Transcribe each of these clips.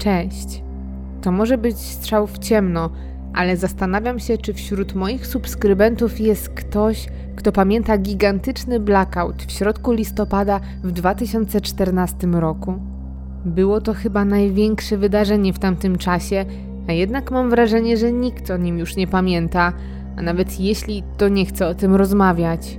Cześć. To może być strzał w ciemno, ale zastanawiam się, czy wśród moich subskrybentów jest ktoś, kto pamięta gigantyczny blackout w środku listopada w 2014 roku. Było to chyba największe wydarzenie w tamtym czasie, a jednak mam wrażenie, że nikt o nim już nie pamięta, a nawet jeśli, to nie chce o tym rozmawiać.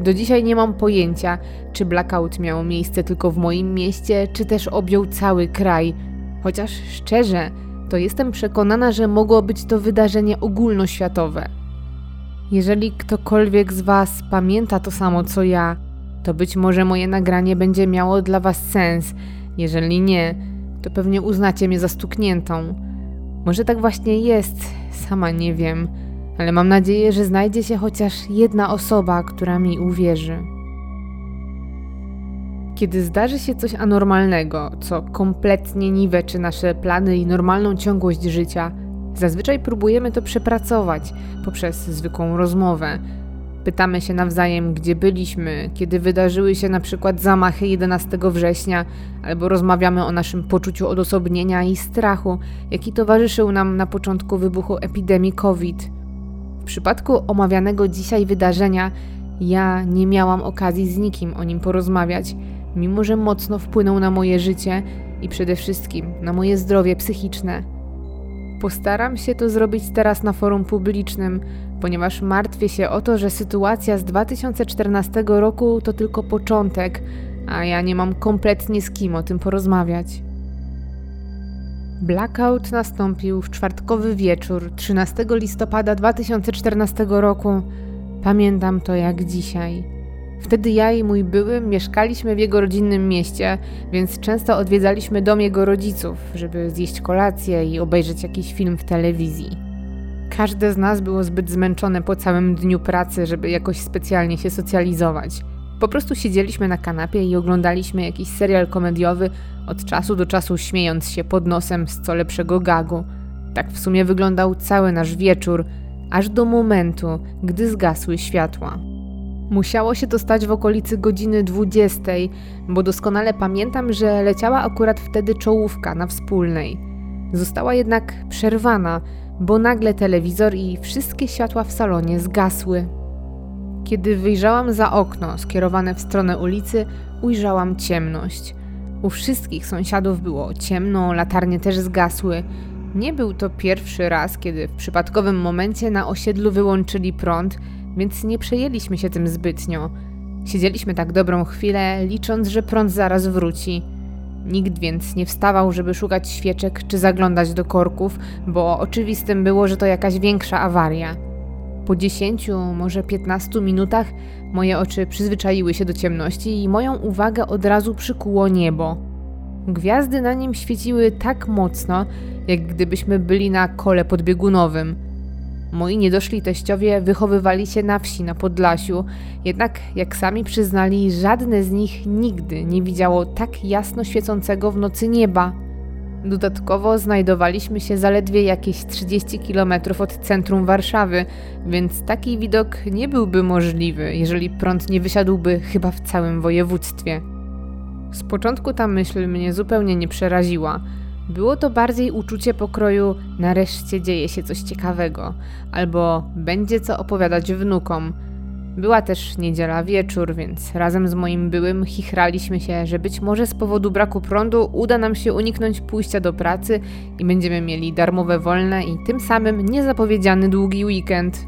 Do dzisiaj nie mam pojęcia, czy blackout miał miejsce tylko w moim mieście, czy też objął cały kraj. Chociaż szczerze, to jestem przekonana, że mogło być to wydarzenie ogólnoświatowe. Jeżeli ktokolwiek z Was pamięta to samo co ja, to być może moje nagranie będzie miało dla Was sens. Jeżeli nie, to pewnie uznacie mnie za stukniętą. Może tak właśnie jest, sama nie wiem, ale mam nadzieję, że znajdzie się chociaż jedna osoba, która mi uwierzy. Kiedy zdarzy się coś anormalnego, co kompletnie niweczy nasze plany i normalną ciągłość życia, zazwyczaj próbujemy to przepracować poprzez zwykłą rozmowę. Pytamy się nawzajem, gdzie byliśmy, kiedy wydarzyły się na przykład zamachy 11 września, albo rozmawiamy o naszym poczuciu odosobnienia i strachu, jaki towarzyszył nam na początku wybuchu epidemii COVID. W przypadku omawianego dzisiaj wydarzenia, ja nie miałam okazji z nikim o nim porozmawiać, mimo że mocno wpłynął na moje życie i przede wszystkim na moje zdrowie psychiczne. Postaram się to zrobić teraz na forum publicznym, ponieważ martwię się o to, że sytuacja z 2014 roku to tylko początek, a ja nie mam kompletnie z kim o tym porozmawiać. Blackout nastąpił w czwartkowy wieczór 13 listopada 2014 roku. Pamiętam to jak dzisiaj. Wtedy ja i mój były mieszkaliśmy w jego rodzinnym mieście, więc często odwiedzaliśmy dom jego rodziców, żeby zjeść kolację i obejrzeć jakiś film w telewizji. Każde z nas było zbyt zmęczone po całym dniu pracy, żeby jakoś specjalnie się socjalizować. Po prostu siedzieliśmy na kanapie i oglądaliśmy jakiś serial komediowy, od czasu do czasu śmiejąc się pod nosem z co lepszego gagu. Tak w sumie wyglądał cały nasz wieczór, aż do momentu, gdy zgasły światła. Musiało się to stać w okolicy godziny 20, bo doskonale pamiętam, że leciała akurat wtedy czołówka na wspólnej. Została jednak przerwana, bo nagle telewizor i wszystkie światła w salonie zgasły. Kiedy wyjrzałam za okno skierowane w stronę ulicy, ujrzałam ciemność. U wszystkich sąsiadów było ciemno, latarnie też zgasły. Nie był to pierwszy raz, kiedy w przypadkowym momencie na osiedlu wyłączyli prąd, więc nie przejęliśmy się tym zbytnio. Siedzieliśmy tak dobrą chwilę, licząc, że prąd zaraz wróci. Nikt więc nie wstawał, żeby szukać świeczek czy zaglądać do korków, bo oczywistym było, że to jakaś większa awaria. Po 10, może 15 minutach moje oczy przyzwyczaiły się do ciemności i moją uwagę od razu przykuło niebo. Gwiazdy na nim świeciły tak mocno, jak gdybyśmy byli na kole podbiegunowym. Moi niedoszli teściowie wychowywali się na wsi na Podlasiu, jednak jak sami przyznali, żadne z nich nigdy nie widziało tak jasno świecącego w nocy nieba. Dodatkowo znajdowaliśmy się zaledwie jakieś 30 km od centrum Warszawy, więc taki widok nie byłby możliwy, jeżeli prąd nie wysiadłby chyba w całym województwie. Z początku ta myśl mnie zupełnie nie przeraziła. Było to bardziej uczucie pokroju nareszcie dzieje się coś ciekawego, albo będzie co opowiadać wnukom. Była też niedziela wieczór, więc razem z moim byłym chichraliśmy się, że być może z powodu braku prądu uda nam się uniknąć pójścia do pracy i będziemy mieli darmowe wolne i tym samym niezapowiedziany długi weekend.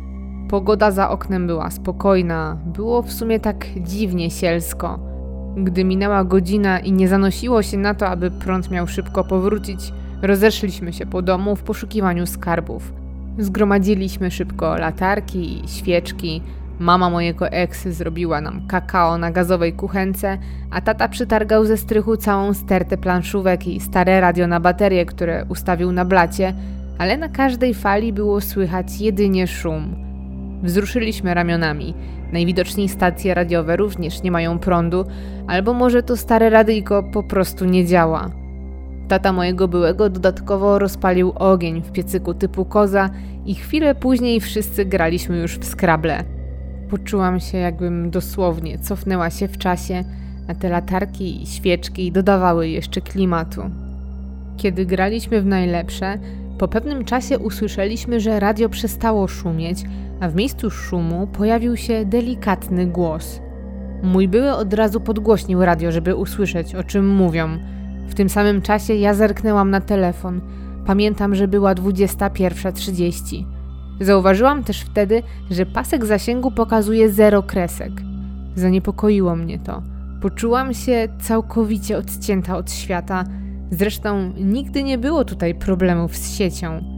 Pogoda za oknem była spokojna, było w sumie tak dziwnie sielsko. Gdy minęła godzina i nie zanosiło się na to, aby prąd miał szybko powrócić, rozeszliśmy się po domu w poszukiwaniu skarbów. Zgromadziliśmy szybko latarki i świeczki, Mama mojego eksy zrobiła nam kakao na gazowej kuchence, a tata przytargał ze strychu całą stertę planszówek i stare radio na baterię, które ustawił na blacie, ale na każdej fali było słychać jedynie szum. Wzruszyliśmy ramionami. Najwidoczniej stacje radiowe również nie mają prądu, albo może to stare radyjko po prostu nie działa. Tata mojego byłego dodatkowo rozpalił ogień w piecyku typu koza i chwilę później wszyscy graliśmy już w skrable. Poczułam się, jakbym dosłownie cofnęła się w czasie, a te latarki i świeczki dodawały jeszcze klimatu. Kiedy graliśmy w najlepsze, po pewnym czasie usłyszeliśmy, że radio przestało szumieć, a w miejscu szumu pojawił się delikatny głos. Mój były od razu podgłośnił radio, żeby usłyszeć, o czym mówią. W tym samym czasie ja zerknęłam na telefon. Pamiętam, że była 21.30. Zauważyłam też wtedy, że pasek zasięgu pokazuje zero kresek. Zaniepokoiło mnie to. Poczułam się całkowicie odcięta od świata. Zresztą nigdy nie było tutaj problemów z siecią.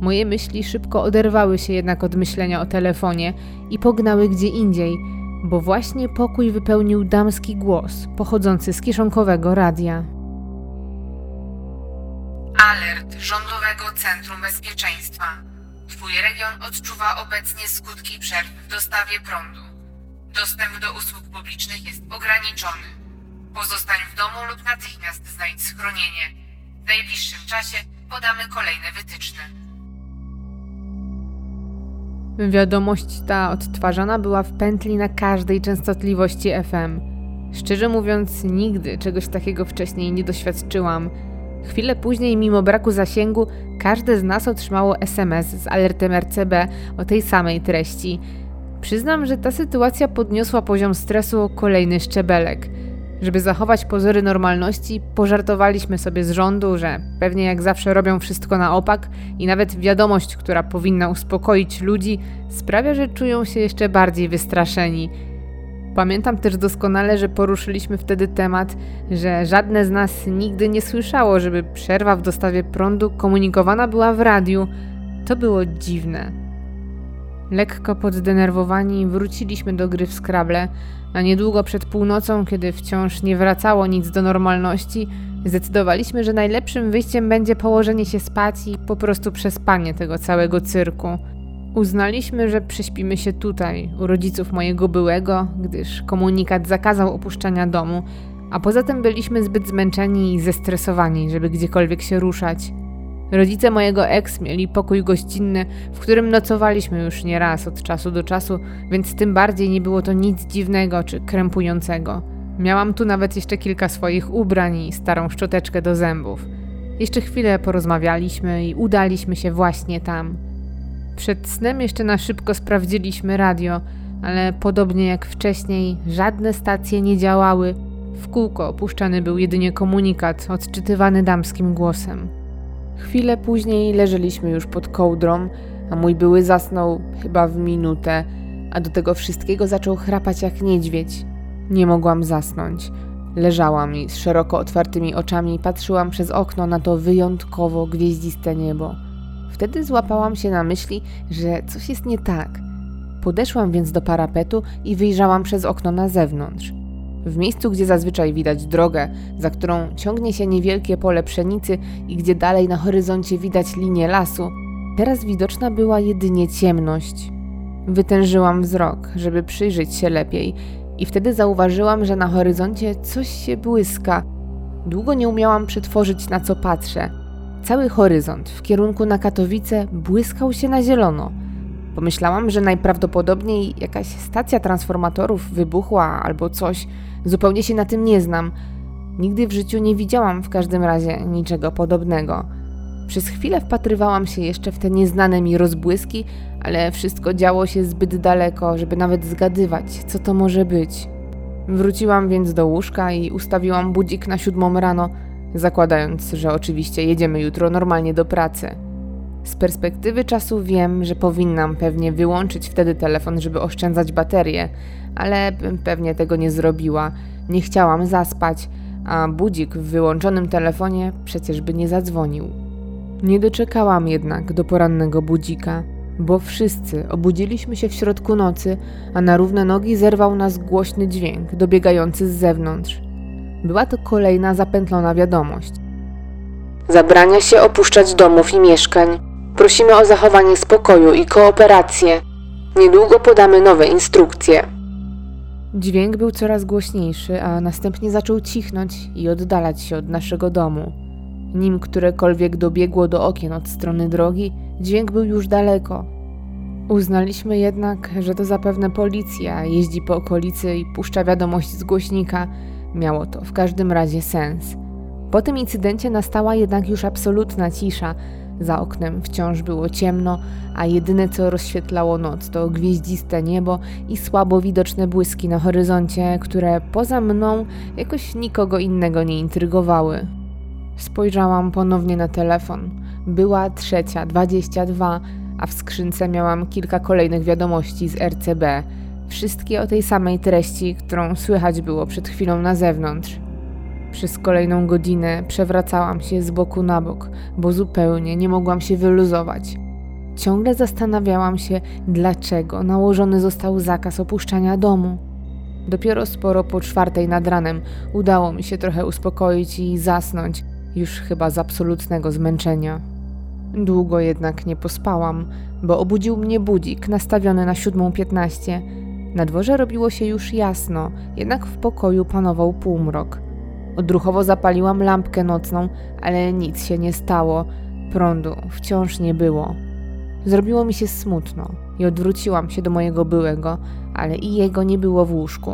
Moje myśli szybko oderwały się jednak od myślenia o telefonie i pognały gdzie indziej, bo właśnie pokój wypełnił damski głos pochodzący z kiszonkowego radia. Alert Rządowego Centrum Bezpieczeństwa. Twój region odczuwa obecnie skutki przerw w dostawie prądu. Dostęp do usług publicznych jest ograniczony. Pozostań w domu lub natychmiast znajdź schronienie. W najbliższym czasie podamy kolejne wytyczne. Wiadomość ta odtwarzana była w pętli na każdej częstotliwości FM. Szczerze mówiąc, nigdy czegoś takiego wcześniej nie doświadczyłam. Chwilę później, mimo braku zasięgu, każde z nas otrzymało SMS z alertem RCB o tej samej treści. Przyznam, że ta sytuacja podniosła poziom stresu o kolejny szczebelek. Żeby zachować pozory normalności, pożartowaliśmy sobie z rządu, że pewnie jak zawsze robią wszystko na opak i nawet wiadomość, która powinna uspokoić ludzi, sprawia, że czują się jeszcze bardziej wystraszeni. Pamiętam też doskonale, że poruszyliśmy wtedy temat, że żadne z nas nigdy nie słyszało, żeby przerwa w dostawie prądu komunikowana była w radiu. To było dziwne. Lekko poddenerwowani wróciliśmy do gry w Scrabble, a niedługo przed północą, kiedy wciąż nie wracało nic do normalności, zdecydowaliśmy, że najlepszym wyjściem będzie położenie się spać i po prostu przespanie tego całego cyrku. Uznaliśmy, że prześpimy się tutaj, u rodziców mojego byłego, gdyż komunikat zakazał opuszczania domu, a poza tym byliśmy zbyt zmęczeni i zestresowani, żeby gdziekolwiek się ruszać. Rodzice mojego ex mieli pokój gościnny, w którym nocowaliśmy już nie raz od czasu do czasu, więc tym bardziej nie było to nic dziwnego czy krępującego. Miałam tu nawet jeszcze kilka swoich ubrań i starą szczoteczkę do zębów. Jeszcze chwilę porozmawialiśmy i udaliśmy się właśnie tam. Przed snem jeszcze na szybko sprawdziliśmy radio, ale podobnie jak wcześniej, żadne stacje nie działały. W kółko opuszczany był jedynie komunikat odczytywany damskim głosem. Chwilę później leżeliśmy już pod kołdrą, a mój były zasnął chyba w minutę, a do tego wszystkiego zaczął chrapać jak niedźwiedź. Nie mogłam zasnąć. Leżałam i z szeroko otwartymi oczami patrzyłam przez okno na to wyjątkowo gwieździste niebo. Wtedy złapałam się na myśli, że coś jest nie tak. Podeszłam więc do parapetu i wyjrzałam przez okno na zewnątrz. W miejscu, gdzie zazwyczaj widać drogę, za którą ciągnie się niewielkie pole pszenicy i gdzie dalej na horyzoncie widać linię lasu, teraz widoczna była jedynie ciemność. Wytężyłam wzrok, żeby przyjrzeć się lepiej, i wtedy zauważyłam, że na horyzoncie coś się błyska. Długo nie umiałam przetworzyć, na co patrzę. Cały horyzont w kierunku na Katowice błyskał się na zielono. Pomyślałam, że najprawdopodobniej jakaś stacja transformatorów wybuchła albo coś. Zupełnie się na tym nie znam. Nigdy w życiu nie widziałam w każdym razie niczego podobnego. Przez chwilę wpatrywałam się jeszcze w te nieznane mi rozbłyski, ale wszystko działo się zbyt daleko, żeby nawet zgadywać, co to może być. Wróciłam więc do łóżka i ustawiłam budzik na siódmą rano, zakładając, że oczywiście jedziemy jutro normalnie do pracy. Z perspektywy czasu wiem, że powinnam pewnie wyłączyć wtedy telefon, żeby oszczędzać baterię, ale pewnie tego nie zrobiła. Nie chciałam zaspać, a budzik w wyłączonym telefonie przecież by nie zadzwonił. Nie doczekałam jednak do porannego budzika, bo wszyscy obudziliśmy się w środku nocy, a na równe nogi zerwał nas głośny dźwięk dobiegający z zewnątrz. Była to kolejna zapętlona wiadomość. Zabrania się opuszczać domów i mieszkań. Prosimy o zachowanie spokoju i kooperację. Niedługo podamy nowe instrukcje. Dźwięk był coraz głośniejszy, a następnie zaczął cichnąć i oddalać się od naszego domu. Nim którekolwiek dobiegło do okien od strony drogi, dźwięk był już daleko. Uznaliśmy jednak, że to zapewne policja jeździ po okolicy i puszcza wiadomość z głośnika. Miało to w każdym razie sens. Po tym incydencie nastała jednak już absolutna cisza. Za oknem wciąż było ciemno, a jedyne co rozświetlało noc to gwieździste niebo i słabo widoczne błyski na horyzoncie, które poza mną jakoś nikogo innego nie intrygowały. Spojrzałam ponownie na telefon. Była trzecia, dwadzieścia dwa, a w skrzynce miałam kilka kolejnych wiadomości z RCB. Wszystkie o tej samej treści, którą słychać było przed chwilą na zewnątrz. Przez kolejną godzinę przewracałam się z boku na bok, bo zupełnie nie mogłam się wyluzować. Ciągle zastanawiałam się, dlaczego nałożony został zakaz opuszczania domu. Dopiero sporo po czwartej nad ranem udało mi się trochę uspokoić i zasnąć, już chyba z absolutnego zmęczenia. Długo jednak nie pospałam, bo obudził mnie budzik nastawiony na siódmą piętnaście. Na dworze robiło się już jasno, jednak w pokoju panował półmrok. Odruchowo zapaliłam lampkę nocną, ale nic się nie stało. Prądu wciąż nie było. Zrobiło mi się smutno i odwróciłam się do mojego byłego, ale i jego nie było w łóżku.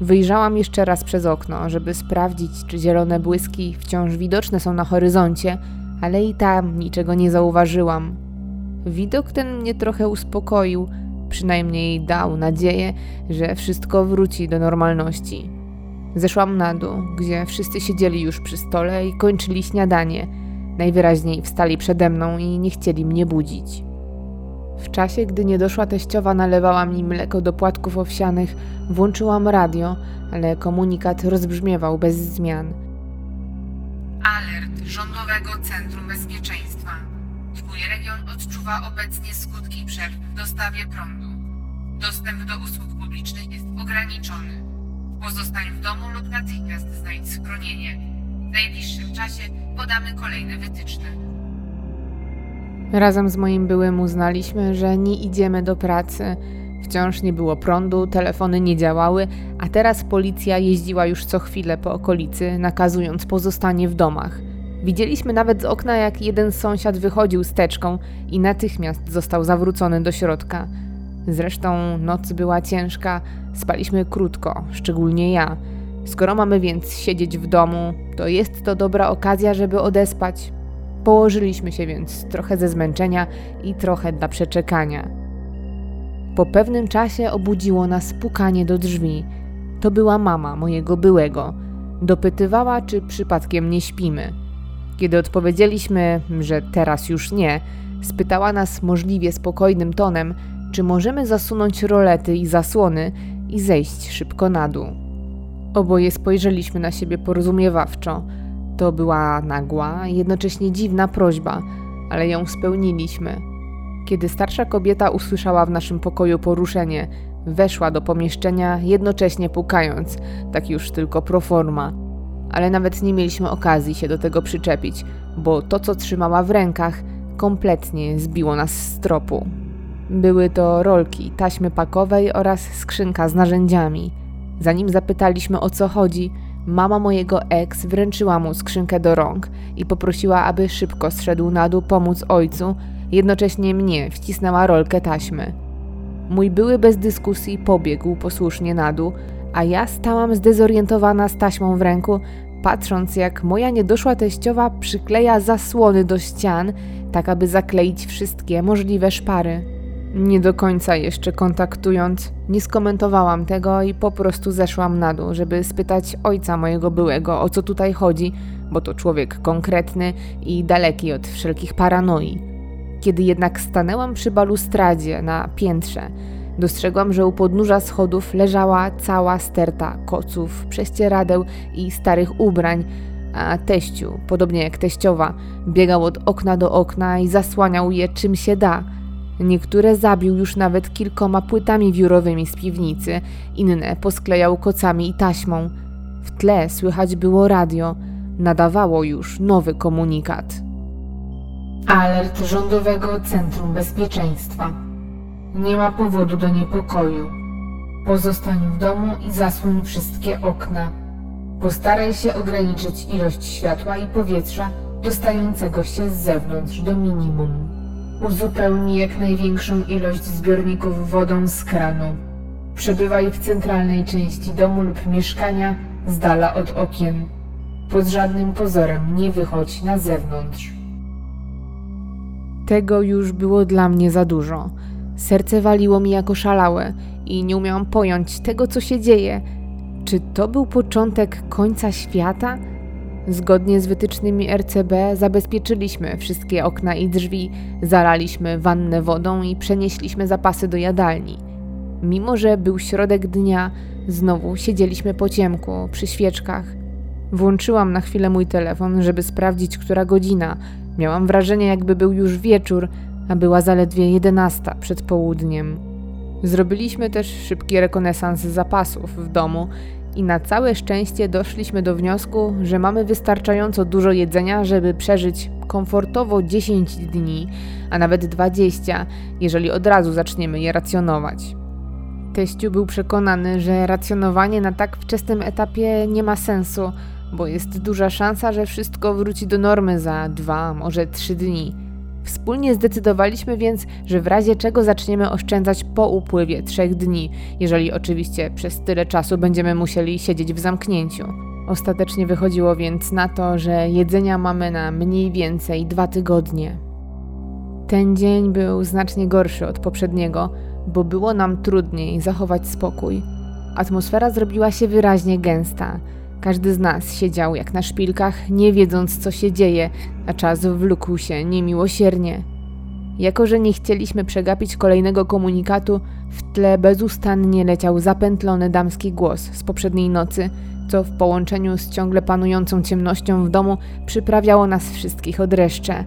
Wyjrzałam jeszcze raz przez okno, żeby sprawdzić, czy zielone błyski wciąż widoczne są na horyzoncie, ale i tam niczego nie zauważyłam. Widok ten mnie trochę uspokoił, przynajmniej dał nadzieję, że wszystko wróci do normalności. Zeszłam na dół, gdzie wszyscy siedzieli już przy stole i kończyli śniadanie. Najwyraźniej wstali przede mną i nie chcieli mnie budzić. W czasie, gdy nie doszła teściowa, nalewała mi mleko do płatków owsianych, włączyłam radio, ale komunikat rozbrzmiewał bez zmian. Alert Rządowego Centrum Bezpieczeństwa. Twój region odczuwa obecnie skutki przerw w dostawie prądu. Dostęp do usług publicznych jest ograniczony. Pozostań w domu lub natychmiast znajdź schronienie. W najbliższym czasie podamy kolejne wytyczne. Razem z moim byłym uznaliśmy, że nie idziemy do pracy. Wciąż nie było prądu, telefony nie działały, a teraz policja jeździła już co chwilę po okolicy, nakazując pozostanie w domach. Widzieliśmy nawet z okna, jak jeden sąsiad wychodził z teczką i natychmiast został zawrócony do środka. Zresztą noc była ciężka, spaliśmy krótko, szczególnie ja. Skoro mamy więc siedzieć w domu, to jest to dobra okazja, żeby odespać. Położyliśmy się więc trochę ze zmęczenia i trochę dla przeczekania. Po pewnym czasie obudziło nas pukanie do drzwi. To była mama mojego byłego. Dopytywała, czy przypadkiem nie śpimy. Kiedy odpowiedzieliśmy, że teraz już nie, spytała nas możliwie spokojnym tonem, czy możemy zasunąć rolety i zasłony i zejść szybko na dół. Oboje spojrzeliśmy na siebie porozumiewawczo. To była nagła, jednocześnie dziwna prośba, ale ją spełniliśmy. Kiedy starsza kobieta usłyszała w naszym pokoju poruszenie, weszła do pomieszczenia, jednocześnie pukając, tak już tylko pro forma. Ale nawet nie mieliśmy okazji się do tego przyczepić, bo to, co trzymała w rękach, kompletnie zbiło nas z tropu. Były to rolki, taśmy pakowej oraz skrzynka z narzędziami. Zanim zapytaliśmy o co chodzi, mama mojego ex wręczyła mu skrzynkę do rąk i poprosiła, aby szybko zszedł na dół pomóc ojcu, jednocześnie mnie wcisnęła rolkę taśmy. Mój były bez dyskusji pobiegł posłusznie na dół, a ja stałam zdezorientowana z taśmą w ręku, patrząc jak moja niedoszła teściowa przykleja zasłony do ścian, tak aby zakleić wszystkie możliwe szpary. Nie do końca jeszcze kontaktując, nie skomentowałam tego i po prostu zeszłam na dół, żeby spytać ojca mojego byłego, o co tutaj chodzi, bo to człowiek konkretny i daleki od wszelkich paranoi. Kiedy jednak stanęłam przy balustradzie na piętrze, dostrzegłam, że u podnóża schodów leżała cała sterta koców, prześcieradeł i starych ubrań, a teściu, podobnie jak teściowa, biegał od okna do okna i zasłaniał je czym się da – Niektóre zabił już nawet kilkoma płytami wiórowymi z piwnicy, inne posklejał kocami i taśmą. W tle słychać było radio. Nadawało już nowy komunikat. Alert Rządowego Centrum Bezpieczeństwa. Nie ma powodu do niepokoju. Pozostań w domu i zasłoń wszystkie okna. Postaraj się ograniczyć ilość światła i powietrza dostającego się z zewnątrz do minimum. Uzupełnij jak największą ilość zbiorników wodą z kranu. Przebywaj w centralnej części domu lub mieszkania, z dala od okien. Pod żadnym pozorem nie wychodź na zewnątrz. Tego już było dla mnie za dużo. Serce waliło mi jako szalałe i nie umiałam pojąć tego, co się dzieje. Czy to był początek końca świata? Zgodnie z wytycznymi RCB zabezpieczyliśmy wszystkie okna i drzwi, zalaliśmy wannę wodą i przenieśliśmy zapasy do jadalni. Mimo, że był środek dnia, znowu siedzieliśmy po ciemku, przy świeczkach. Włączyłam na chwilę mój telefon, żeby sprawdzić, która godzina. Miałam wrażenie, jakby był już wieczór, a była zaledwie jedenasta przed południem. Zrobiliśmy też szybki rekonesans zapasów w domu i na całe szczęście doszliśmy do wniosku, że mamy wystarczająco dużo jedzenia, żeby przeżyć komfortowo 10 dni, a nawet 20, jeżeli od razu zaczniemy je racjonować. Teściu był przekonany, że racjonowanie na tak wczesnym etapie nie ma sensu, bo jest duża szansa, że wszystko wróci do normy za dwa, może trzy dni. Wspólnie zdecydowaliśmy więc, że w razie czego zaczniemy oszczędzać po upływie trzech dni, jeżeli oczywiście przez tyle czasu będziemy musieli siedzieć w zamknięciu. Ostatecznie wychodziło więc na to, że jedzenia mamy na mniej więcej dwa tygodnie. Ten dzień był znacznie gorszy od poprzedniego, bo było nam trudniej zachować spokój. Atmosfera zrobiła się wyraźnie gęsta. Każdy z nas siedział jak na szpilkach, nie wiedząc co się dzieje, a czas wlókł się niemiłosiernie. Jako, że nie chcieliśmy przegapić kolejnego komunikatu, w tle bezustannie leciał zapętlony damski głos z poprzedniej nocy, co w połączeniu z ciągle panującą ciemnością w domu przyprawiało nas wszystkich od dreszcze.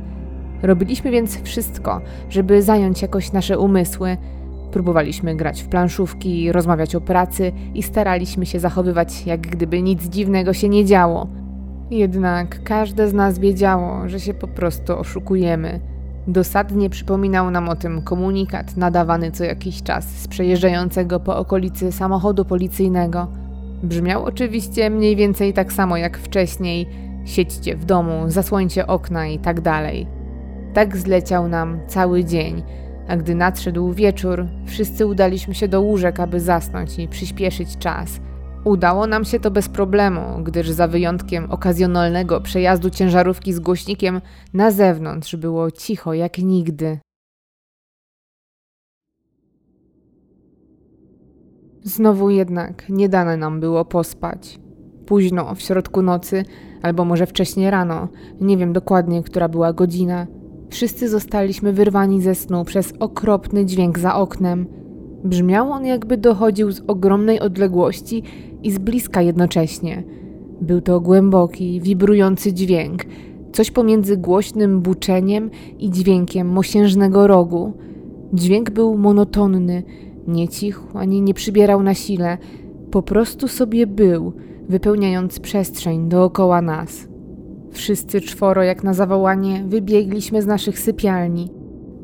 Robiliśmy więc wszystko, żeby zająć jakoś nasze umysły, Próbowaliśmy grać w planszówki, rozmawiać o pracy i staraliśmy się zachowywać, jak gdyby nic dziwnego się nie działo. Jednak każde z nas wiedziało, że się po prostu oszukujemy. Dosadnie przypominał nam o tym komunikat nadawany co jakiś czas z przejeżdżającego po okolicy samochodu policyjnego. Brzmiał oczywiście mniej więcej tak samo jak wcześniej: siedźcie w domu, zasłońcie okna i tak dalej. Tak zleciał nam cały dzień a gdy nadszedł wieczór, wszyscy udaliśmy się do łóżek, aby zasnąć i przyspieszyć czas. Udało nam się to bez problemu, gdyż za wyjątkiem okazjonalnego przejazdu ciężarówki z głośnikiem na zewnątrz było cicho jak nigdy. Znowu jednak nie dane nam było pospać. Późno, w środku nocy, albo może wcześnie rano, nie wiem dokładnie, która była godzina, Wszyscy zostaliśmy wyrwani ze snu przez okropny dźwięk za oknem. Brzmiał on, jakby dochodził z ogromnej odległości i z bliska jednocześnie. Był to głęboki, wibrujący dźwięk, coś pomiędzy głośnym buczeniem i dźwiękiem mosiężnego rogu. Dźwięk był monotonny, nie cichł ani nie przybierał na sile, po prostu sobie był, wypełniając przestrzeń dookoła nas. Wszyscy czworo, jak na zawołanie, wybiegliśmy z naszych sypialni.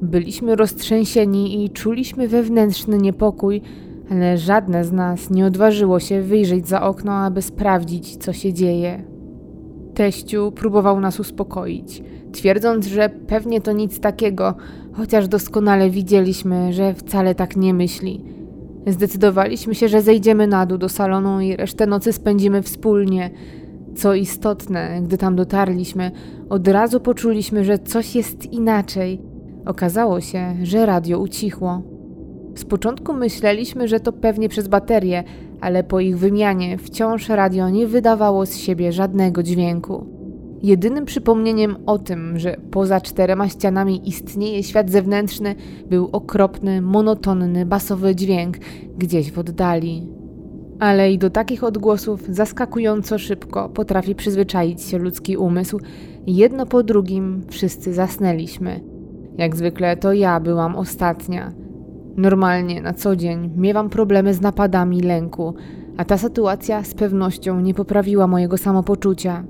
Byliśmy roztrzęsieni i czuliśmy wewnętrzny niepokój, ale żadne z nas nie odważyło się wyjrzeć za okno, aby sprawdzić, co się dzieje. Teściu próbował nas uspokoić, twierdząc, że pewnie to nic takiego, chociaż doskonale widzieliśmy, że wcale tak nie myśli. Zdecydowaliśmy się, że zejdziemy na dół do salonu i resztę nocy spędzimy wspólnie co istotne, gdy tam dotarliśmy, od razu poczuliśmy, że coś jest inaczej. Okazało się, że radio ucichło. Z początku myśleliśmy, że to pewnie przez baterię, ale po ich wymianie wciąż radio nie wydawało z siebie żadnego dźwięku. Jedynym przypomnieniem o tym, że poza czterema ścianami istnieje świat zewnętrzny, był okropny, monotonny, basowy dźwięk gdzieś w oddali. Ale i do takich odgłosów zaskakująco szybko potrafi przyzwyczaić się ludzki umysł. Jedno po drugim wszyscy zasnęliśmy. Jak zwykle to ja byłam ostatnia. Normalnie na co dzień miewam problemy z napadami lęku, a ta sytuacja z pewnością nie poprawiła mojego samopoczucia.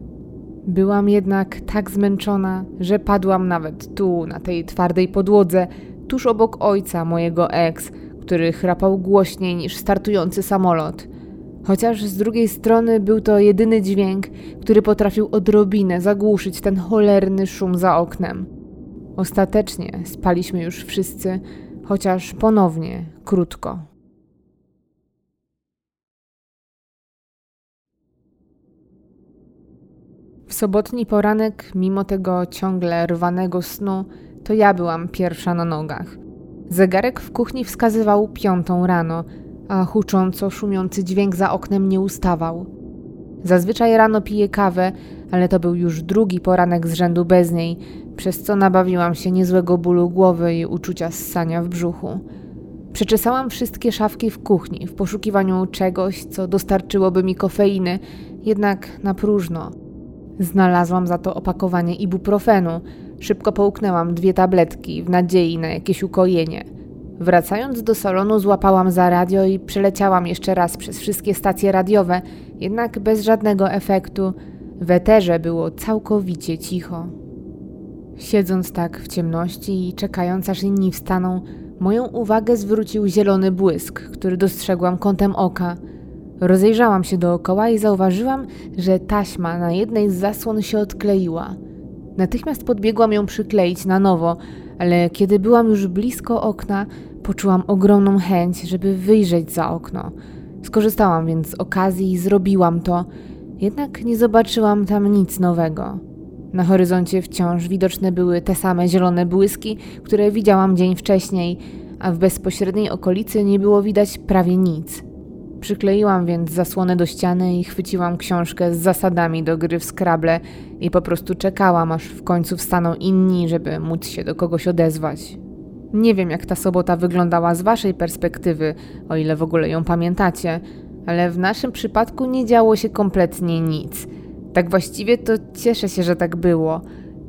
Byłam jednak tak zmęczona, że padłam nawet tu, na tej twardej podłodze, tuż obok ojca mojego ex, który chrapał głośniej niż startujący samolot. Chociaż z drugiej strony był to jedyny dźwięk, który potrafił odrobinę zagłuszyć ten cholerny szum za oknem. Ostatecznie spaliśmy już wszyscy, chociaż ponownie krótko. W sobotni poranek, mimo tego ciągle rwanego snu, to ja byłam pierwsza na nogach. Zegarek w kuchni wskazywał piątą rano, a hucząco szumiący dźwięk za oknem nie ustawał. Zazwyczaj rano piję kawę, ale to był już drugi poranek z rzędu bez niej, przez co nabawiłam się niezłego bólu głowy i uczucia ssania w brzuchu. Przeczesałam wszystkie szafki w kuchni w poszukiwaniu czegoś, co dostarczyłoby mi kofeiny, jednak na próżno. Znalazłam za to opakowanie ibuprofenu. Szybko połknęłam dwie tabletki w nadziei na jakieś ukojenie. Wracając do salonu, złapałam za radio i przeleciałam jeszcze raz przez wszystkie stacje radiowe, jednak bez żadnego efektu. W eterze było całkowicie cicho. Siedząc tak w ciemności i czekając aż inni wstaną, moją uwagę zwrócił zielony błysk, który dostrzegłam kątem oka. Rozejrzałam się dookoła i zauważyłam, że taśma na jednej z zasłon się odkleiła. Natychmiast podbiegłam ją przykleić na nowo, ale kiedy byłam już blisko okna, poczułam ogromną chęć, żeby wyjrzeć za okno. Skorzystałam więc z okazji i zrobiłam to, jednak nie zobaczyłam tam nic nowego. Na horyzoncie wciąż widoczne były te same zielone błyski, które widziałam dzień wcześniej, a w bezpośredniej okolicy nie było widać prawie nic. Przykleiłam więc zasłonę do ściany i chwyciłam książkę z zasadami do gry w Scrabble i po prostu czekałam, aż w końcu wstaną inni, żeby móc się do kogoś odezwać. Nie wiem, jak ta sobota wyglądała z waszej perspektywy, o ile w ogóle ją pamiętacie, ale w naszym przypadku nie działo się kompletnie nic. Tak właściwie to cieszę się, że tak było.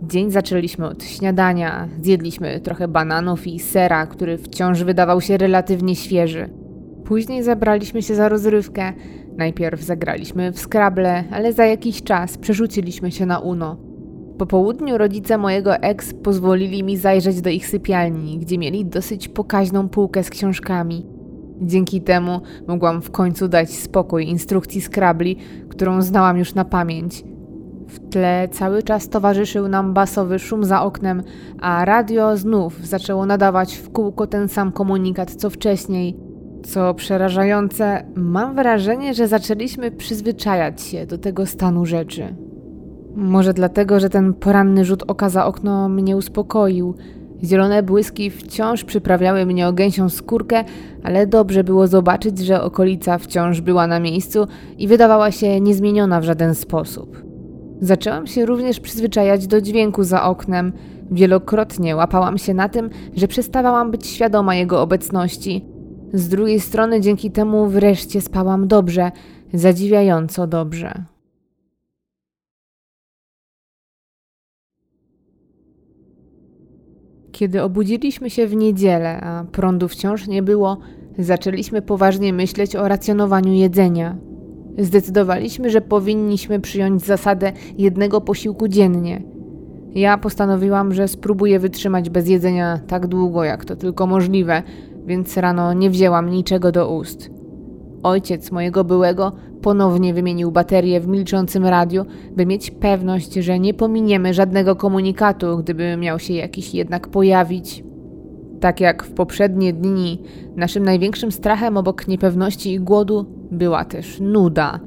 Dzień zaczęliśmy od śniadania, zjedliśmy trochę bananów i sera, który wciąż wydawał się relatywnie świeży. Później zabraliśmy się za rozrywkę. Najpierw zagraliśmy w Scrabble, ale za jakiś czas przerzuciliśmy się na Uno. Po południu rodzice mojego ex pozwolili mi zajrzeć do ich sypialni, gdzie mieli dosyć pokaźną półkę z książkami. Dzięki temu mogłam w końcu dać spokój instrukcji Scrabli, którą znałam już na pamięć. W tle cały czas towarzyszył nam basowy szum za oknem, a radio znów zaczęło nadawać w kółko ten sam komunikat co wcześniej. Co przerażające, mam wrażenie, że zaczęliśmy przyzwyczajać się do tego stanu rzeczy. Może dlatego, że ten poranny rzut oka za okno mnie uspokoił. Zielone błyski wciąż przyprawiały mnie o gęsią skórkę, ale dobrze było zobaczyć, że okolica wciąż była na miejscu i wydawała się niezmieniona w żaden sposób. Zaczęłam się również przyzwyczajać do dźwięku za oknem. Wielokrotnie łapałam się na tym, że przestawałam być świadoma jego obecności. Z drugiej strony, dzięki temu wreszcie spałam dobrze, zadziwiająco dobrze. Kiedy obudziliśmy się w niedzielę, a prądu wciąż nie było, zaczęliśmy poważnie myśleć o racjonowaniu jedzenia. Zdecydowaliśmy, że powinniśmy przyjąć zasadę jednego posiłku dziennie. Ja postanowiłam, że spróbuję wytrzymać bez jedzenia tak długo, jak to tylko możliwe, więc rano nie wzięłam niczego do ust. Ojciec mojego byłego ponownie wymienił baterię w milczącym radiu, by mieć pewność, że nie pominiemy żadnego komunikatu, gdyby miał się jakiś jednak pojawić. Tak jak w poprzednie dni, naszym największym strachem obok niepewności i głodu była też nuda.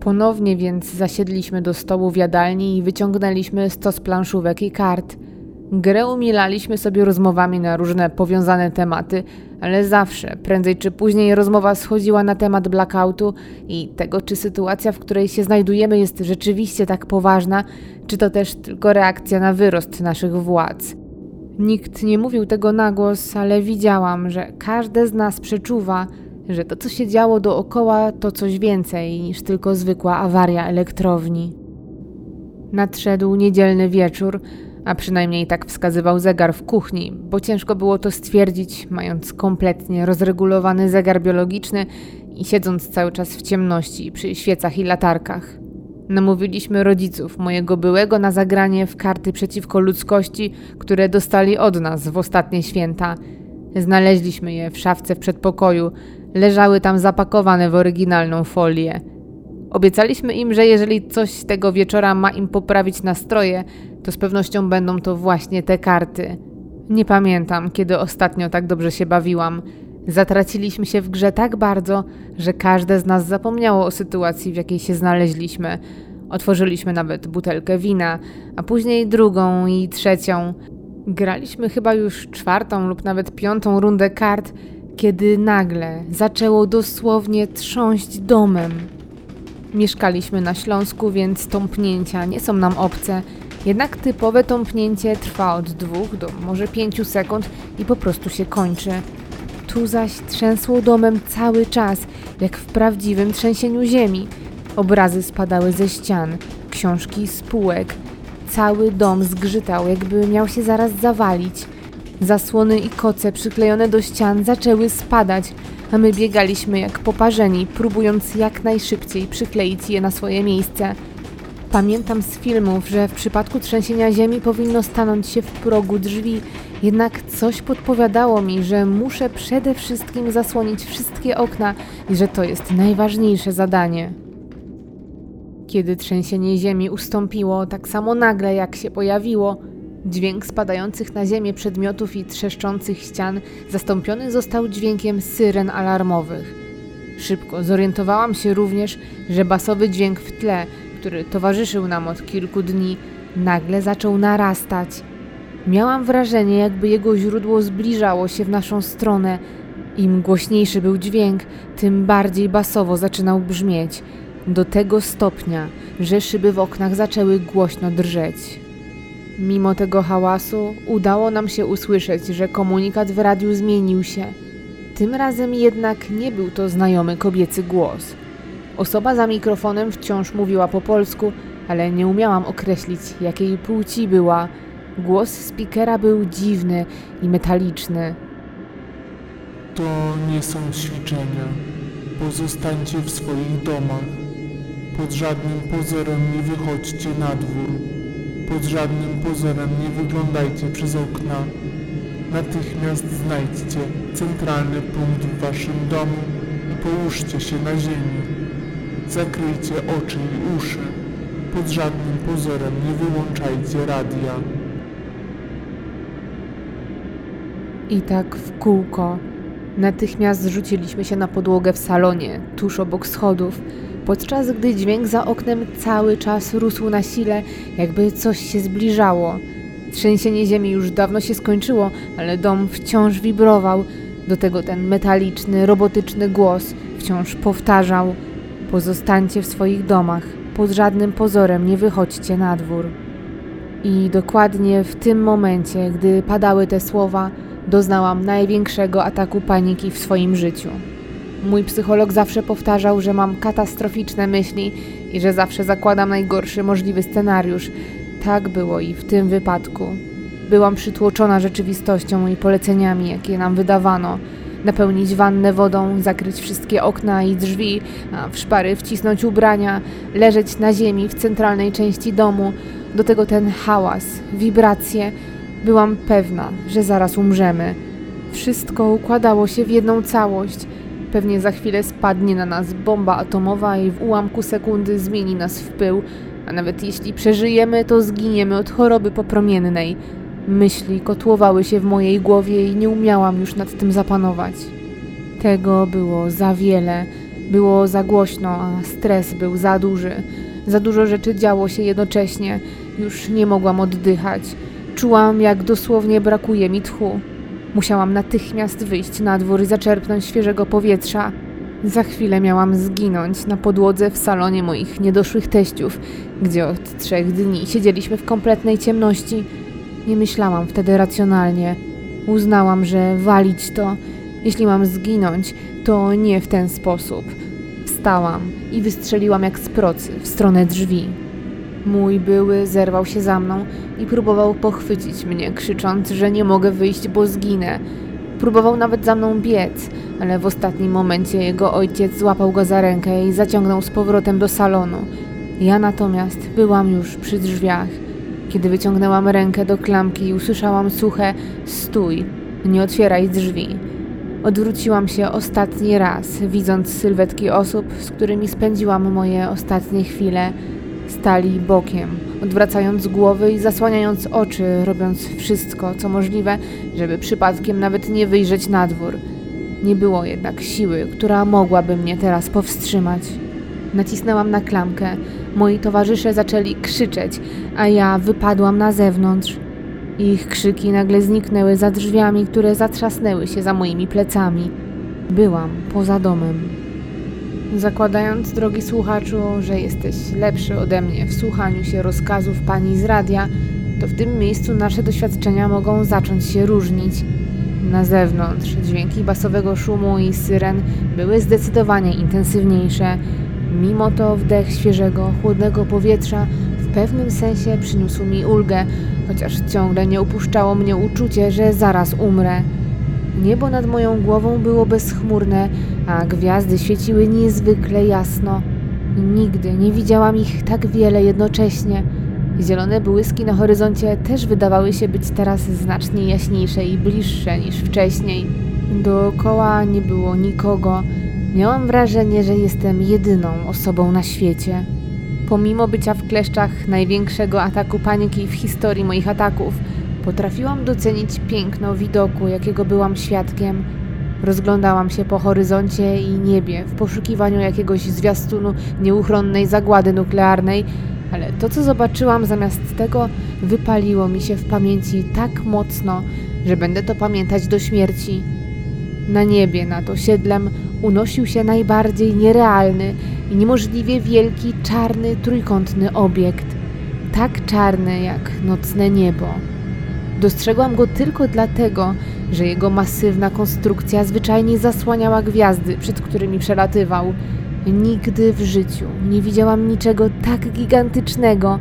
Ponownie więc zasiedliśmy do stołu w jadalni i wyciągnęliśmy stos planszówek i kart – Grę umilaliśmy sobie rozmowami na różne powiązane tematy, ale zawsze, prędzej czy później, rozmowa schodziła na temat blackoutu i tego, czy sytuacja, w której się znajdujemy, jest rzeczywiście tak poważna, czy to też tylko reakcja na wyrost naszych władz. Nikt nie mówił tego na głos, ale widziałam, że każde z nas przeczuwa, że to, co się działo dookoła, to coś więcej niż tylko zwykła awaria elektrowni. Nadszedł niedzielny wieczór a przynajmniej tak wskazywał zegar w kuchni, bo ciężko było to stwierdzić, mając kompletnie rozregulowany zegar biologiczny i siedząc cały czas w ciemności przy świecach i latarkach. Namówiliśmy rodziców mojego byłego na zagranie w karty przeciwko ludzkości, które dostali od nas w ostatnie święta. Znaleźliśmy je w szafce w przedpokoju, leżały tam zapakowane w oryginalną folię. Obiecaliśmy im, że jeżeli coś tego wieczora ma im poprawić nastroje, to z pewnością będą to właśnie te karty. Nie pamiętam, kiedy ostatnio tak dobrze się bawiłam. Zatraciliśmy się w grze tak bardzo, że każde z nas zapomniało o sytuacji, w jakiej się znaleźliśmy. Otworzyliśmy nawet butelkę wina, a później drugą i trzecią. Graliśmy chyba już czwartą lub nawet piątą rundę kart, kiedy nagle zaczęło dosłownie trząść domem. Mieszkaliśmy na Śląsku, więc tąpnięcia nie są nam obce. Jednak typowe tąpnięcie trwa od dwóch do może pięciu sekund i po prostu się kończy. Tu zaś trzęsło domem cały czas, jak w prawdziwym trzęsieniu ziemi. Obrazy spadały ze ścian, książki z półek. Cały dom zgrzytał, jakby miał się zaraz zawalić. Zasłony i koce przyklejone do ścian zaczęły spadać, a my biegaliśmy jak poparzeni, próbując jak najszybciej przykleić je na swoje miejsce. Pamiętam z filmów, że w przypadku trzęsienia ziemi powinno stanąć się w progu drzwi, jednak coś podpowiadało mi, że muszę przede wszystkim zasłonić wszystkie okna i że to jest najważniejsze zadanie. Kiedy trzęsienie ziemi ustąpiło, tak samo nagle jak się pojawiło, dźwięk spadających na ziemię przedmiotów i trzeszczących ścian zastąpiony został dźwiękiem syren alarmowych. Szybko zorientowałam się również, że basowy dźwięk w tle, który towarzyszył nam od kilku dni, nagle zaczął narastać. Miałam wrażenie, jakby jego źródło zbliżało się w naszą stronę. Im głośniejszy był dźwięk, tym bardziej basowo zaczynał brzmieć, do tego stopnia, że szyby w oknach zaczęły głośno drżeć. Mimo tego hałasu udało nam się usłyszeć, że komunikat w radiu zmienił się. Tym razem jednak nie był to znajomy kobiecy głos. Osoba za mikrofonem wciąż mówiła po polsku, ale nie umiałam określić, jakiej płci była. Głos speakera był dziwny i metaliczny. To nie są ćwiczenia. Pozostańcie w swoich domach. Pod żadnym pozorem nie wychodźcie na dwór. Pod żadnym pozorem nie wyglądajcie przez okna. Natychmiast znajdźcie centralny punkt w waszym domu i połóżcie się na ziemi. Zakryjcie oczy i uszy. Pod żadnym pozorem nie wyłączajcie radia. I tak w kółko. Natychmiast zrzuciliśmy się na podłogę w salonie, tuż obok schodów, podczas gdy dźwięk za oknem cały czas rósł na sile, jakby coś się zbliżało. Trzęsienie ziemi już dawno się skończyło, ale dom wciąż wibrował. Do tego ten metaliczny, robotyczny głos wciąż powtarzał: Pozostańcie w swoich domach, pod żadnym pozorem nie wychodźcie na dwór. I dokładnie w tym momencie, gdy padały te słowa, doznałam największego ataku paniki w swoim życiu. Mój psycholog zawsze powtarzał, że mam katastroficzne myśli i że zawsze zakładam najgorszy możliwy scenariusz. Tak było i w tym wypadku. Byłam przytłoczona rzeczywistością i poleceniami, jakie nam wydawano. Napełnić wannę wodą, zakryć wszystkie okna i drzwi, a w szpary wcisnąć ubrania, leżeć na ziemi w centralnej części domu. Do tego ten hałas, wibracje. Byłam pewna, że zaraz umrzemy. Wszystko układało się w jedną całość. Pewnie za chwilę spadnie na nas bomba atomowa i w ułamku sekundy zmieni nas w pył, a nawet jeśli przeżyjemy, to zginiemy od choroby popromiennej. Myśli kotłowały się w mojej głowie i nie umiałam już nad tym zapanować. Tego było za wiele, było za głośno, a stres był za duży. Za dużo rzeczy działo się jednocześnie, już nie mogłam oddychać. Czułam, jak dosłownie brakuje mi tchu. Musiałam natychmiast wyjść na dwór i zaczerpnąć świeżego powietrza. Za chwilę miałam zginąć na podłodze w salonie moich niedoszłych teściów, gdzie od trzech dni siedzieliśmy w kompletnej ciemności. Nie myślałam wtedy racjonalnie. Uznałam, że walić to. Jeśli mam zginąć, to nie w ten sposób. Wstałam i wystrzeliłam jak z procy w stronę drzwi. Mój były zerwał się za mną i próbował pochwycić mnie, krzycząc, że nie mogę wyjść, bo zginę. Próbował nawet za mną biec, ale w ostatnim momencie jego ojciec złapał go za rękę i zaciągnął z powrotem do salonu. Ja natomiast byłam już przy drzwiach. Kiedy wyciągnęłam rękę do klamki, usłyszałam suche stój, nie otwieraj drzwi. Odwróciłam się ostatni raz, widząc sylwetki osób, z którymi spędziłam moje ostatnie chwile. Stali bokiem, odwracając głowy i zasłaniając oczy, robiąc wszystko, co możliwe, żeby przypadkiem nawet nie wyjrzeć na dwór. Nie było jednak siły, która mogłaby mnie teraz powstrzymać. Nacisnęłam na klamkę. Moi towarzysze zaczęli krzyczeć, a ja wypadłam na zewnątrz. Ich krzyki nagle zniknęły za drzwiami, które zatrzasnęły się za moimi plecami. Byłam poza domem. Zakładając, drogi słuchaczu, że jesteś lepszy ode mnie w słuchaniu się rozkazów pani z radia, to w tym miejscu nasze doświadczenia mogą zacząć się różnić. Na zewnątrz dźwięki basowego szumu i syren były zdecydowanie intensywniejsze. Mimo to wdech świeżego, chłodnego powietrza w pewnym sensie przyniósł mi ulgę, chociaż ciągle nie upuszczało mnie uczucie, że zaraz umrę. Niebo nad moją głową było bezchmurne, a gwiazdy świeciły niezwykle jasno. Nigdy nie widziałam ich tak wiele jednocześnie. Zielone błyski na horyzoncie też wydawały się być teraz znacznie jaśniejsze i bliższe niż wcześniej. Dookoła nie było nikogo. Miałam wrażenie, że jestem jedyną osobą na świecie. Pomimo bycia w kleszczach największego ataku paniki w historii moich ataków, potrafiłam docenić piękno widoku, jakiego byłam świadkiem. Rozglądałam się po horyzoncie i niebie w poszukiwaniu jakiegoś zwiastunu nieuchronnej zagłady nuklearnej, ale to, co zobaczyłam zamiast tego, wypaliło mi się w pamięci tak mocno, że będę to pamiętać do śmierci. Na niebie nad osiedlem unosił się najbardziej nierealny i niemożliwie wielki czarny trójkątny obiekt. Tak czarny jak nocne niebo. Dostrzegłam go tylko dlatego, że jego masywna konstrukcja zwyczajnie zasłaniała gwiazdy, przed którymi przelatywał. Nigdy w życiu nie widziałam niczego tak gigantycznego.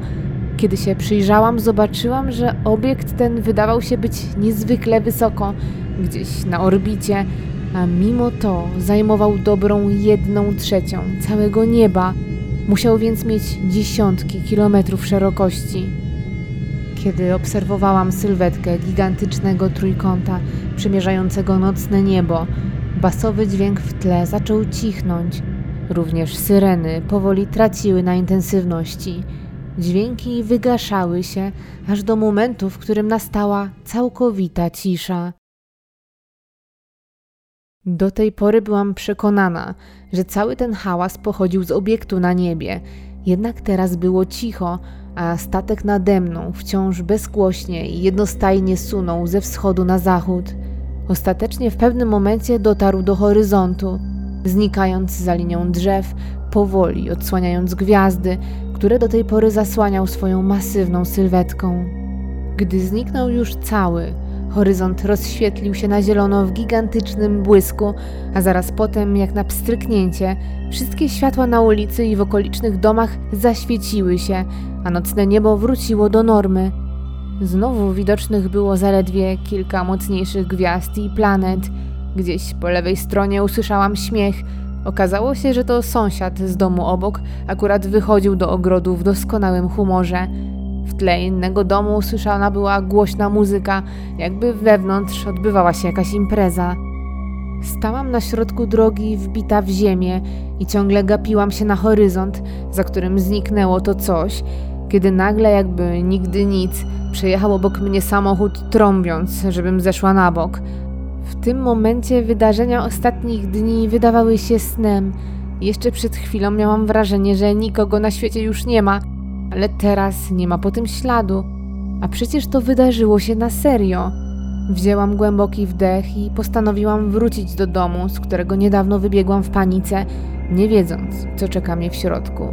Kiedy się przyjrzałam, zobaczyłam, że obiekt ten wydawał się być niezwykle wysoko, gdzieś na orbicie, a mimo to zajmował dobrą jedną trzecią całego nieba. Musiał więc mieć dziesiątki kilometrów szerokości. Kiedy obserwowałam sylwetkę gigantycznego trójkąta przemierzającego nocne niebo, basowy dźwięk w tle zaczął cichnąć. Również syreny powoli traciły na intensywności. Dźwięki wygaszały się, aż do momentu, w którym nastała całkowita cisza. Do tej pory byłam przekonana, że cały ten hałas pochodził z obiektu na niebie, jednak teraz było cicho, a statek nade mną wciąż bezgłośnie i jednostajnie sunął ze wschodu na zachód. Ostatecznie w pewnym momencie dotarł do horyzontu, znikając za linią drzew, powoli odsłaniając gwiazdy, które do tej pory zasłaniał swoją masywną sylwetką. Gdy zniknął już cały, horyzont rozświetlił się na zielono w gigantycznym błysku, a zaraz potem, jak na pstryknięcie, wszystkie światła na ulicy i w okolicznych domach zaświeciły się, a nocne niebo wróciło do normy. Znowu widocznych było zaledwie kilka mocniejszych gwiazd i planet. Gdzieś po lewej stronie usłyszałam śmiech. Okazało się, że to sąsiad z domu obok akurat wychodził do ogrodu w doskonałym humorze. Tle innego domu usłyszana była głośna muzyka, jakby wewnątrz odbywała się jakaś impreza. Stałam na środku drogi wbita w ziemię i ciągle gapiłam się na horyzont, za którym zniknęło to coś, kiedy nagle, jakby nigdy nic, przejechał obok mnie samochód trąbiąc, żebym zeszła na bok. W tym momencie wydarzenia ostatnich dni wydawały się snem. Jeszcze przed chwilą miałam wrażenie, że nikogo na świecie już nie ma, ale teraz nie ma po tym śladu. A przecież to wydarzyło się na serio. Wzięłam głęboki wdech i postanowiłam wrócić do domu, z którego niedawno wybiegłam w panice, nie wiedząc, co czeka mnie w środku.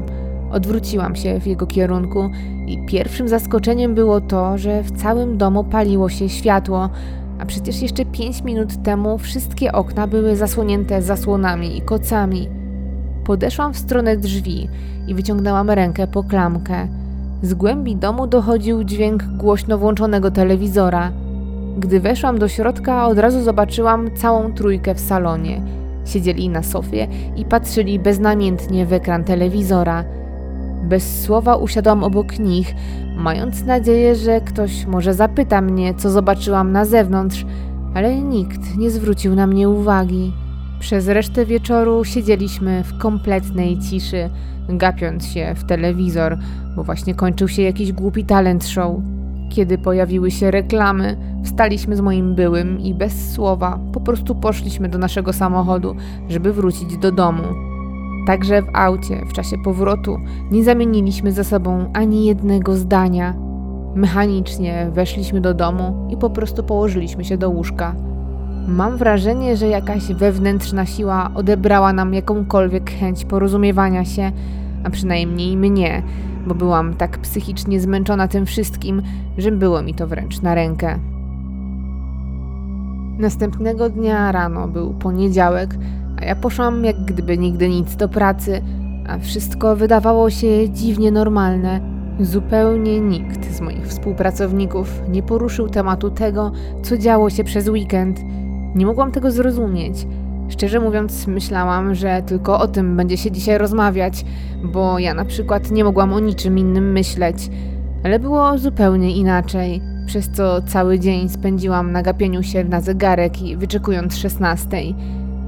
Odwróciłam się w jego kierunku i pierwszym zaskoczeniem było to, że w całym domu paliło się światło, a przecież jeszcze pięć minut temu wszystkie okna były zasłonięte zasłonami i kocami. Podeszłam w stronę drzwi i wyciągnęłam rękę po klamkę. Z głębi domu dochodził dźwięk głośno włączonego telewizora. Gdy weszłam do środka, od razu zobaczyłam całą trójkę w salonie. Siedzieli na sofie i patrzyli beznamiętnie w ekran telewizora. Bez słowa usiadłam obok nich, mając nadzieję, że ktoś może zapyta mnie, co zobaczyłam na zewnątrz, ale nikt nie zwrócił na mnie uwagi. Przez resztę wieczoru siedzieliśmy w kompletnej ciszy, gapiąc się w telewizor, bo właśnie kończył się jakiś głupi talent show. Kiedy pojawiły się reklamy, wstaliśmy z moim byłym i bez słowa po prostu poszliśmy do naszego samochodu, żeby wrócić do domu. Także w aucie, w czasie powrotu, nie zamieniliśmy ze sobą ani jednego zdania. Mechanicznie weszliśmy do domu i po prostu położyliśmy się do łóżka. Mam wrażenie, że jakaś wewnętrzna siła odebrała nam jakąkolwiek chęć porozumiewania się, a przynajmniej mnie, bo byłam tak psychicznie zmęczona tym wszystkim, że było mi to wręcz na rękę. Następnego dnia rano był poniedziałek, a ja poszłam jak gdyby nigdy nic do pracy, a wszystko wydawało się dziwnie normalne. Zupełnie nikt z moich współpracowników nie poruszył tematu tego, co działo się przez weekend. Nie mogłam tego zrozumieć. Szczerze mówiąc, myślałam, że tylko o tym będzie się dzisiaj rozmawiać, bo ja na przykład nie mogłam o niczym innym myśleć. Ale było zupełnie inaczej, przez co cały dzień spędziłam na gapieniu się na zegarek i wyczekując szesnastej.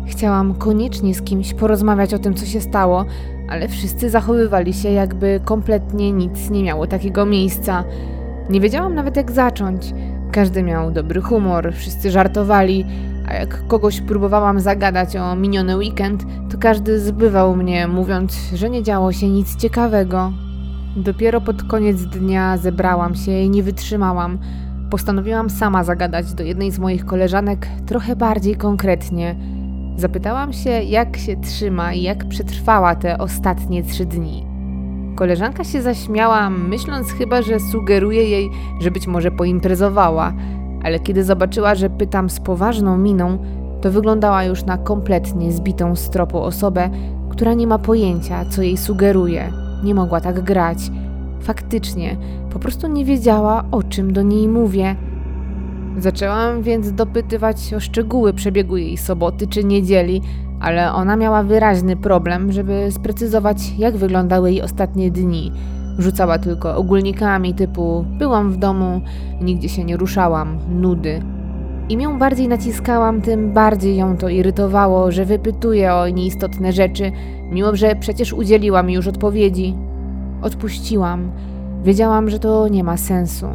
Chciałam koniecznie z kimś porozmawiać o tym, co się stało, ale wszyscy zachowywali się, jakby kompletnie nic nie miało takiego miejsca. Nie wiedziałam nawet, jak zacząć. Każdy miał dobry humor, wszyscy żartowali, jak kogoś próbowałam zagadać o miniony weekend, to każdy zbywał mnie, mówiąc, że nie działo się nic ciekawego. Dopiero pod koniec dnia zebrałam się i nie wytrzymałam. Postanowiłam sama zagadać do jednej z moich koleżanek trochę bardziej konkretnie. Zapytałam się, jak się trzyma i jak przetrwała te ostatnie trzy dni. Koleżanka się zaśmiała, myśląc chyba, że sugeruję jej, że być może poimprezowała, ale kiedy zobaczyła, że pytam z poważną miną, to wyglądała już na kompletnie zbitą z tropu osobę, która nie ma pojęcia, co jej sugeruje. Nie mogła tak grać. Faktycznie, po prostu nie wiedziała, o czym do niej mówię. Zaczęłam więc dopytywać o szczegóły przebiegu jej soboty czy niedzieli, ale ona miała wyraźny problem, żeby sprecyzować, jak wyglądały jej ostatnie dni. Rzucała tylko ogólnikami typu byłam w domu, nigdzie się nie ruszałam, nudy. Im ją bardziej naciskałam, tym bardziej ją to irytowało, że wypytuje o nieistotne rzeczy, mimo że przecież udzieliła mi już odpowiedzi. Odpuściłam. Wiedziałam, że to nie ma sensu.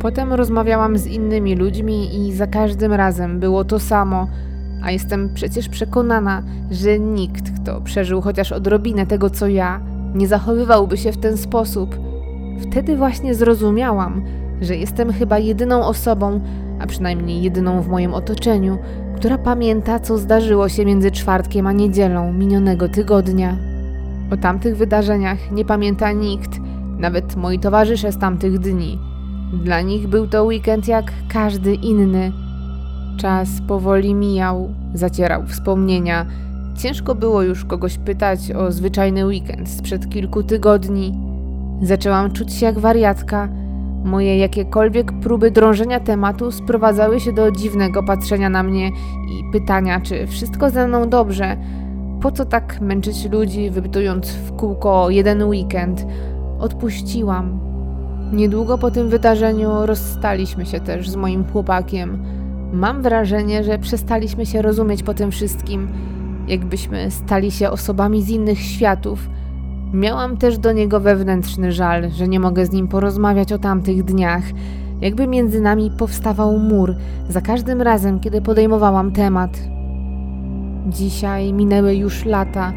Potem rozmawiałam z innymi ludźmi i za każdym razem było to samo, a jestem przecież przekonana, że nikt, kto przeżył chociaż odrobinę tego, co ja, nie zachowywałby się w ten sposób. Wtedy właśnie zrozumiałam, że jestem chyba jedyną osobą, a przynajmniej jedyną w moim otoczeniu, która pamięta, co zdarzyło się między czwartkiem a niedzielą minionego tygodnia. O tamtych wydarzeniach nie pamięta nikt, nawet moi towarzysze z tamtych dni. Dla nich był to weekend jak każdy inny. Czas powoli mijał, zacierał wspomnienia. Ciężko było już kogoś pytać o zwyczajny weekend sprzed kilku tygodni. Zaczęłam czuć się jak wariatka. Moje jakiekolwiek próby drążenia tematu sprowadzały się do dziwnego patrzenia na mnie i pytania, czy wszystko ze mną dobrze. Po co tak męczyć ludzi, wypytując w kółko jeden weekend? Odpuściłam. Niedługo po tym wydarzeniu rozstaliśmy się też z moim chłopakiem. Mam wrażenie, że przestaliśmy się rozumieć po tym wszystkim, jakbyśmy stali się osobami z innych światów. Miałam też do niego wewnętrzny żal, że nie mogę z nim porozmawiać o tamtych dniach. Jakby między nami powstawał mur za każdym razem, kiedy podejmowałam temat. Dzisiaj minęły już lata,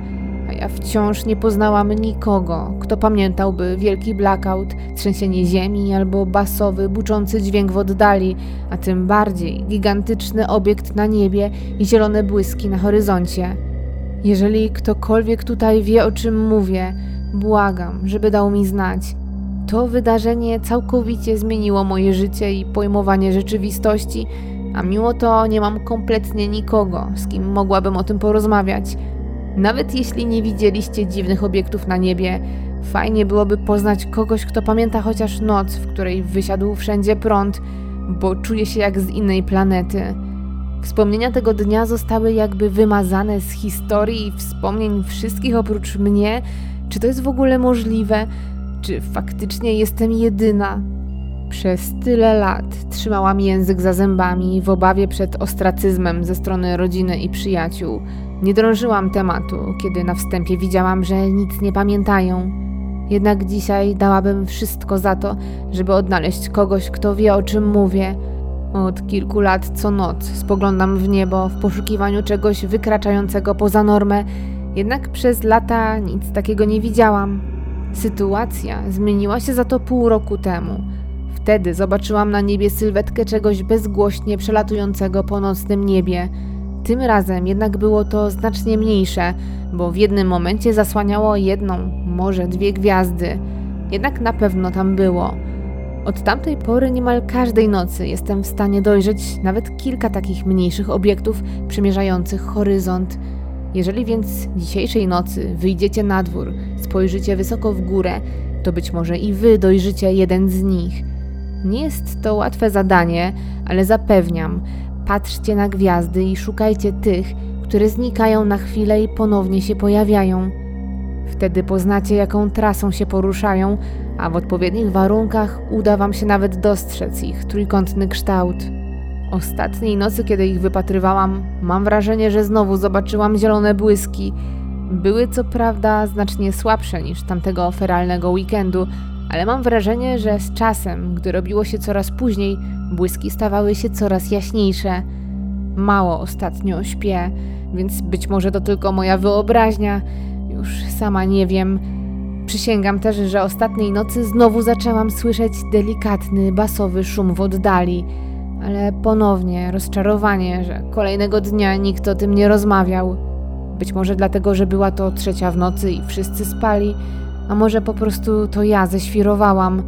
ja wciąż nie poznałam nikogo, kto pamiętałby wielki blackout, trzęsienie ziemi albo basowy, buczący dźwięk w oddali, a tym bardziej gigantyczny obiekt na niebie i zielone błyski na horyzoncie. Jeżeli ktokolwiek tutaj wie, o czym mówię, błagam, żeby dał mi znać. To wydarzenie całkowicie zmieniło moje życie i pojmowanie rzeczywistości, a mimo to nie mam kompletnie nikogo, z kim mogłabym o tym porozmawiać. Nawet jeśli nie widzieliście dziwnych obiektów na niebie, fajnie byłoby poznać kogoś, kto pamięta chociaż noc, w której wysiadł wszędzie prąd, bo czuje się jak z innej planety. Wspomnienia tego dnia zostały jakby wymazane z historii i wspomnień wszystkich oprócz mnie. Czy to jest w ogóle możliwe? Czy faktycznie jestem jedyna? Przez tyle lat trzymałam język za zębami w obawie przed ostracyzmem ze strony rodziny i przyjaciół. Nie drążyłam tematu, kiedy na wstępie widziałam, że nic nie pamiętają. Jednak dzisiaj dałabym wszystko za to, żeby odnaleźć kogoś, kto wie o czym mówię. Od kilku lat co noc spoglądam w niebo w poszukiwaniu czegoś wykraczającego poza normę Jednak przez lata nic takiego nie widziałam. Sytuacja zmieniła się za to pół roku temu. Wtedy zobaczyłam na niebie sylwetkę czegoś bezgłośnie przelatującego po nocnym niebie. Tym razem jednak było to znacznie mniejsze, bo w jednym momencie zasłaniało jedną, może dwie gwiazdy. Jednak na pewno tam było. Od tamtej pory niemal każdej nocy jestem w stanie dojrzeć nawet kilka takich mniejszych obiektów przymierzających horyzont. Jeżeli więc dzisiejszej nocy wyjdziecie na dwór, spojrzycie wysoko w górę, to być może i wy dojrzycie jeden z nich. Nie jest to łatwe zadanie, ale zapewniam, patrzcie na gwiazdy i szukajcie tych, które znikają na chwilę i ponownie się pojawiają. Wtedy poznacie, jaką trasą się poruszają, a w odpowiednich warunkach uda Wam się nawet dostrzec ich trójkątny kształt. Ostatniej nocy, kiedy ich wypatrywałam, mam wrażenie, że znowu zobaczyłam zielone błyski. Były co prawda znacznie słabsze niż tamtego feralnego weekendu, ale mam wrażenie, że z czasem, gdy robiło się coraz później, błyski stawały się coraz jaśniejsze. Mało ostatnio śpię, więc być może to tylko moja wyobraźnia. Już sama nie wiem. Przysięgam też, że ostatniej nocy znowu zaczęłam słyszeć delikatny, basowy szum w oddali, ale ponownie rozczarowanie, że kolejnego dnia nikt o tym nie rozmawiał. Być może dlatego, że była to trzecia w nocy i wszyscy spali, a może po prostu to ja ześwirowałam.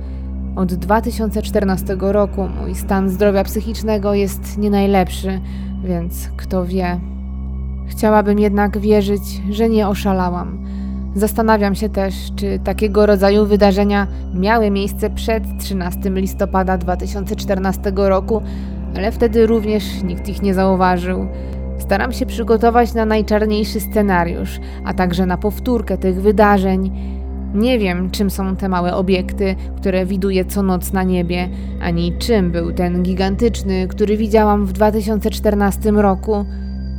Od 2014 roku mój stan zdrowia psychicznego jest nie najlepszy, więc kto wie. Chciałabym jednak wierzyć, że nie oszalałam. Zastanawiam się też, czy takiego rodzaju wydarzenia miały miejsce przed 13 listopada 2014 roku, ale wtedy również nikt ich nie zauważył. Staram się przygotować na najczarniejszy scenariusz, a także na powtórkę tych wydarzeń. Nie wiem, czym są te małe obiekty, które widuję co noc na niebie, ani czym był ten gigantyczny, który widziałam w 2014 roku.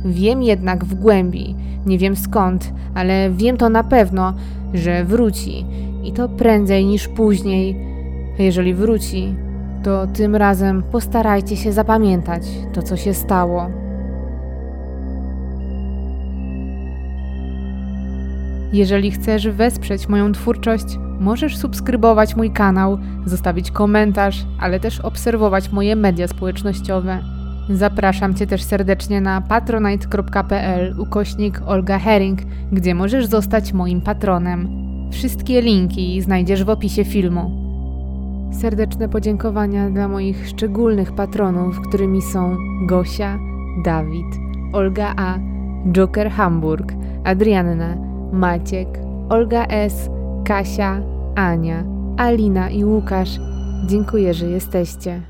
Wiem jednak w głębi, nie wiem skąd, ale wiem to na pewno, że wróci i to prędzej niż później. Jeżeli wróci, to tym razem postarajcie się zapamiętać to, co się stało. Jeżeli chcesz wesprzeć moją twórczość, możesz subskrybować mój kanał, zostawić komentarz, ale też obserwować moje media społecznościowe. Zapraszam Cię też serdecznie na patronite.pl ukośnik Olga Herring, gdzie możesz zostać moim patronem. Wszystkie linki znajdziesz w opisie filmu. Serdeczne podziękowania dla moich szczególnych patronów, którymi są Gosia, Dawid, Olga A, Joker Hamburg, Adrianna, Maciek, Olga S, Kasia, Ania, Alina i Łukasz. Dziękuję, że jesteście.